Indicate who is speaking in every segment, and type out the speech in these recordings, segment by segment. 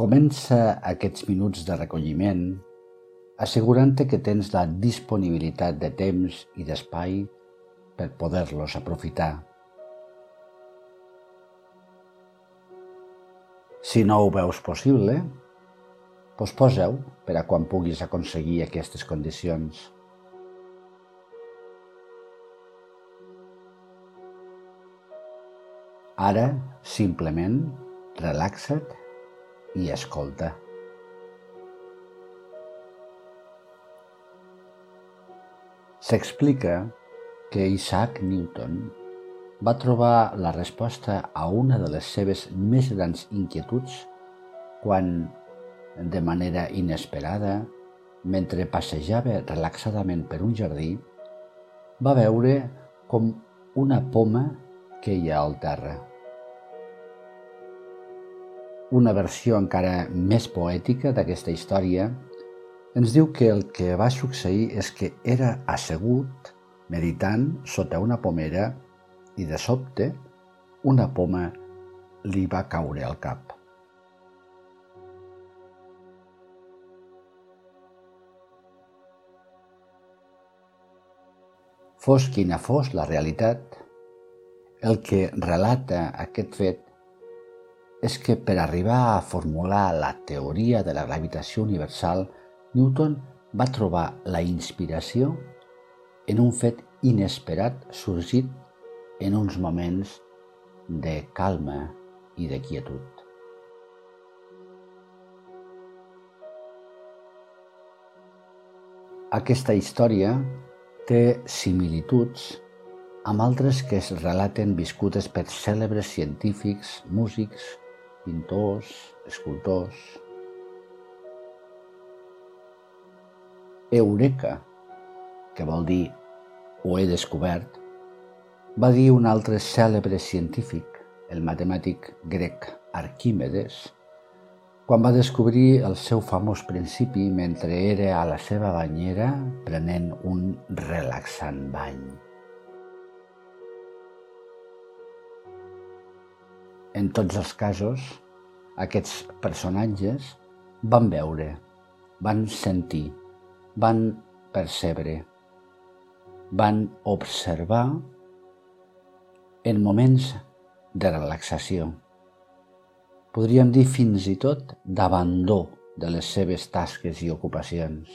Speaker 1: Comença aquests minuts de recolliment assegurant-te que tens la disponibilitat de temps i d'espai per poder-los aprofitar. Si no ho veus possible, posposa-ho per a quan puguis aconseguir aquestes condicions. Ara, simplement, relaxa't i escolta. S'explica que Isaac Newton va trobar la resposta a una de les seves més grans inquietuds quan, de manera inesperada, mentre passejava relaxadament per un jardí, va veure com una poma queia al terra. Una versió encara més poètica d'aquesta història ens diu que el que va succeir és que era assegut, meditant sota una pomera i de sobte una poma li va caure al cap. Fos quina fos la realitat, el que relata aquest fet és que per arribar a formular la teoria de la gravitació universal, Newton va trobar la inspiració en un fet inesperat sorgit en uns moments de calma i de quietud. Aquesta història té similituds amb altres que es relaten viscutes per cèlebres científics, músics, pintors, escultors. Eureka, que vol dir ho he descobert, va dir un altre cèlebre científic, el matemàtic grec Arquímedes, quan va descobrir el seu famós principi mentre era a la seva banyera prenent un relaxant bany. En tots els casos, aquests personatges van veure, van sentir, van percebre, van observar en moments de relaxació. Podríem dir fins i tot d'abandó de les seves tasques i ocupacions.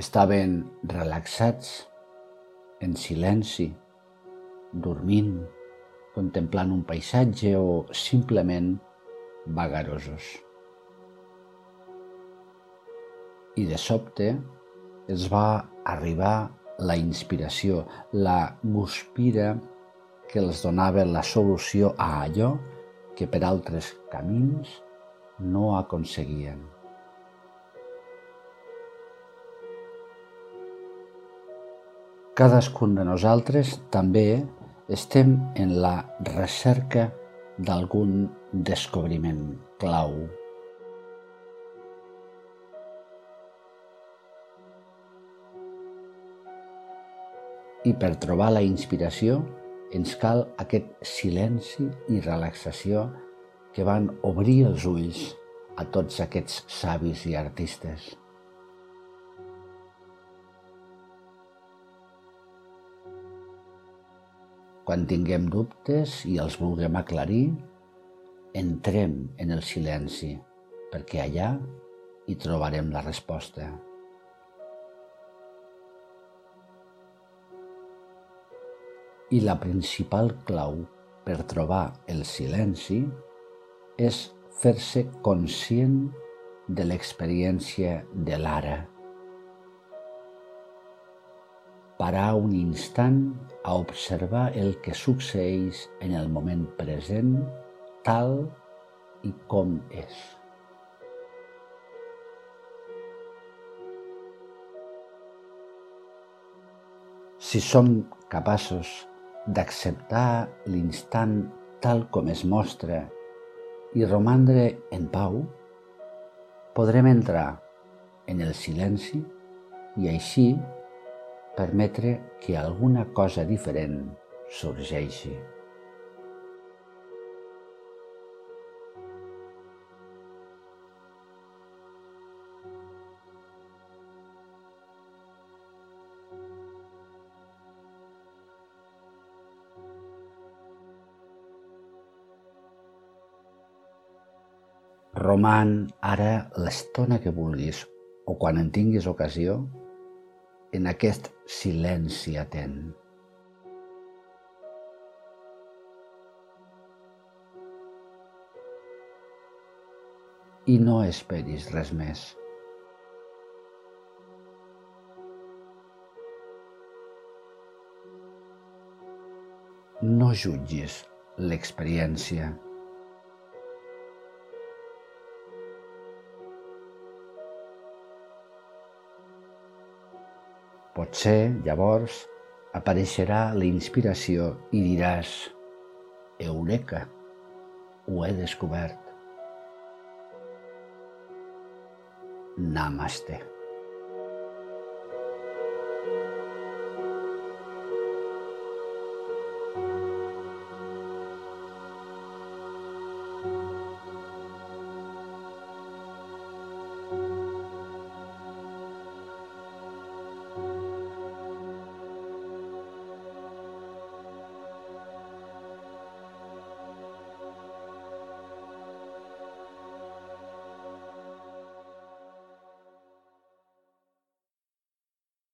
Speaker 1: Estaven relaxats, en silenci, dormint, contemplant un paisatge o simplement vagarosos. I de sobte es va arribar la inspiració, la guspira que els donava la solució a allò que per altres camins no aconseguien. Cadascun de nosaltres també estem en la recerca d'algun descobriment clau. I per trobar la inspiració ens cal aquest silenci i relaxació que van obrir els ulls a tots aquests savis i artistes. Quan tinguem dubtes i els vulguem aclarir, entrem en el silenci, perquè allà hi trobarem la resposta. I la principal clau per trobar el silenci és fer-se conscient de l'experiència de l'ara parar un instant a observar el que succeeix en el moment present tal i com és. Si som capaços d'acceptar l'instant tal com es mostra i romandre en pau, podrem entrar en el silenci i així permetre que alguna cosa diferent sorgeixi. Roman ara l'estona que vulguis o quan en tinguis ocasió en aquest silenci atent. I no esperis res més. no jutgis l'experiència. Potser, llavors, apareixerà la inspiració i diràs Eureka, ho he descobert. Namaste.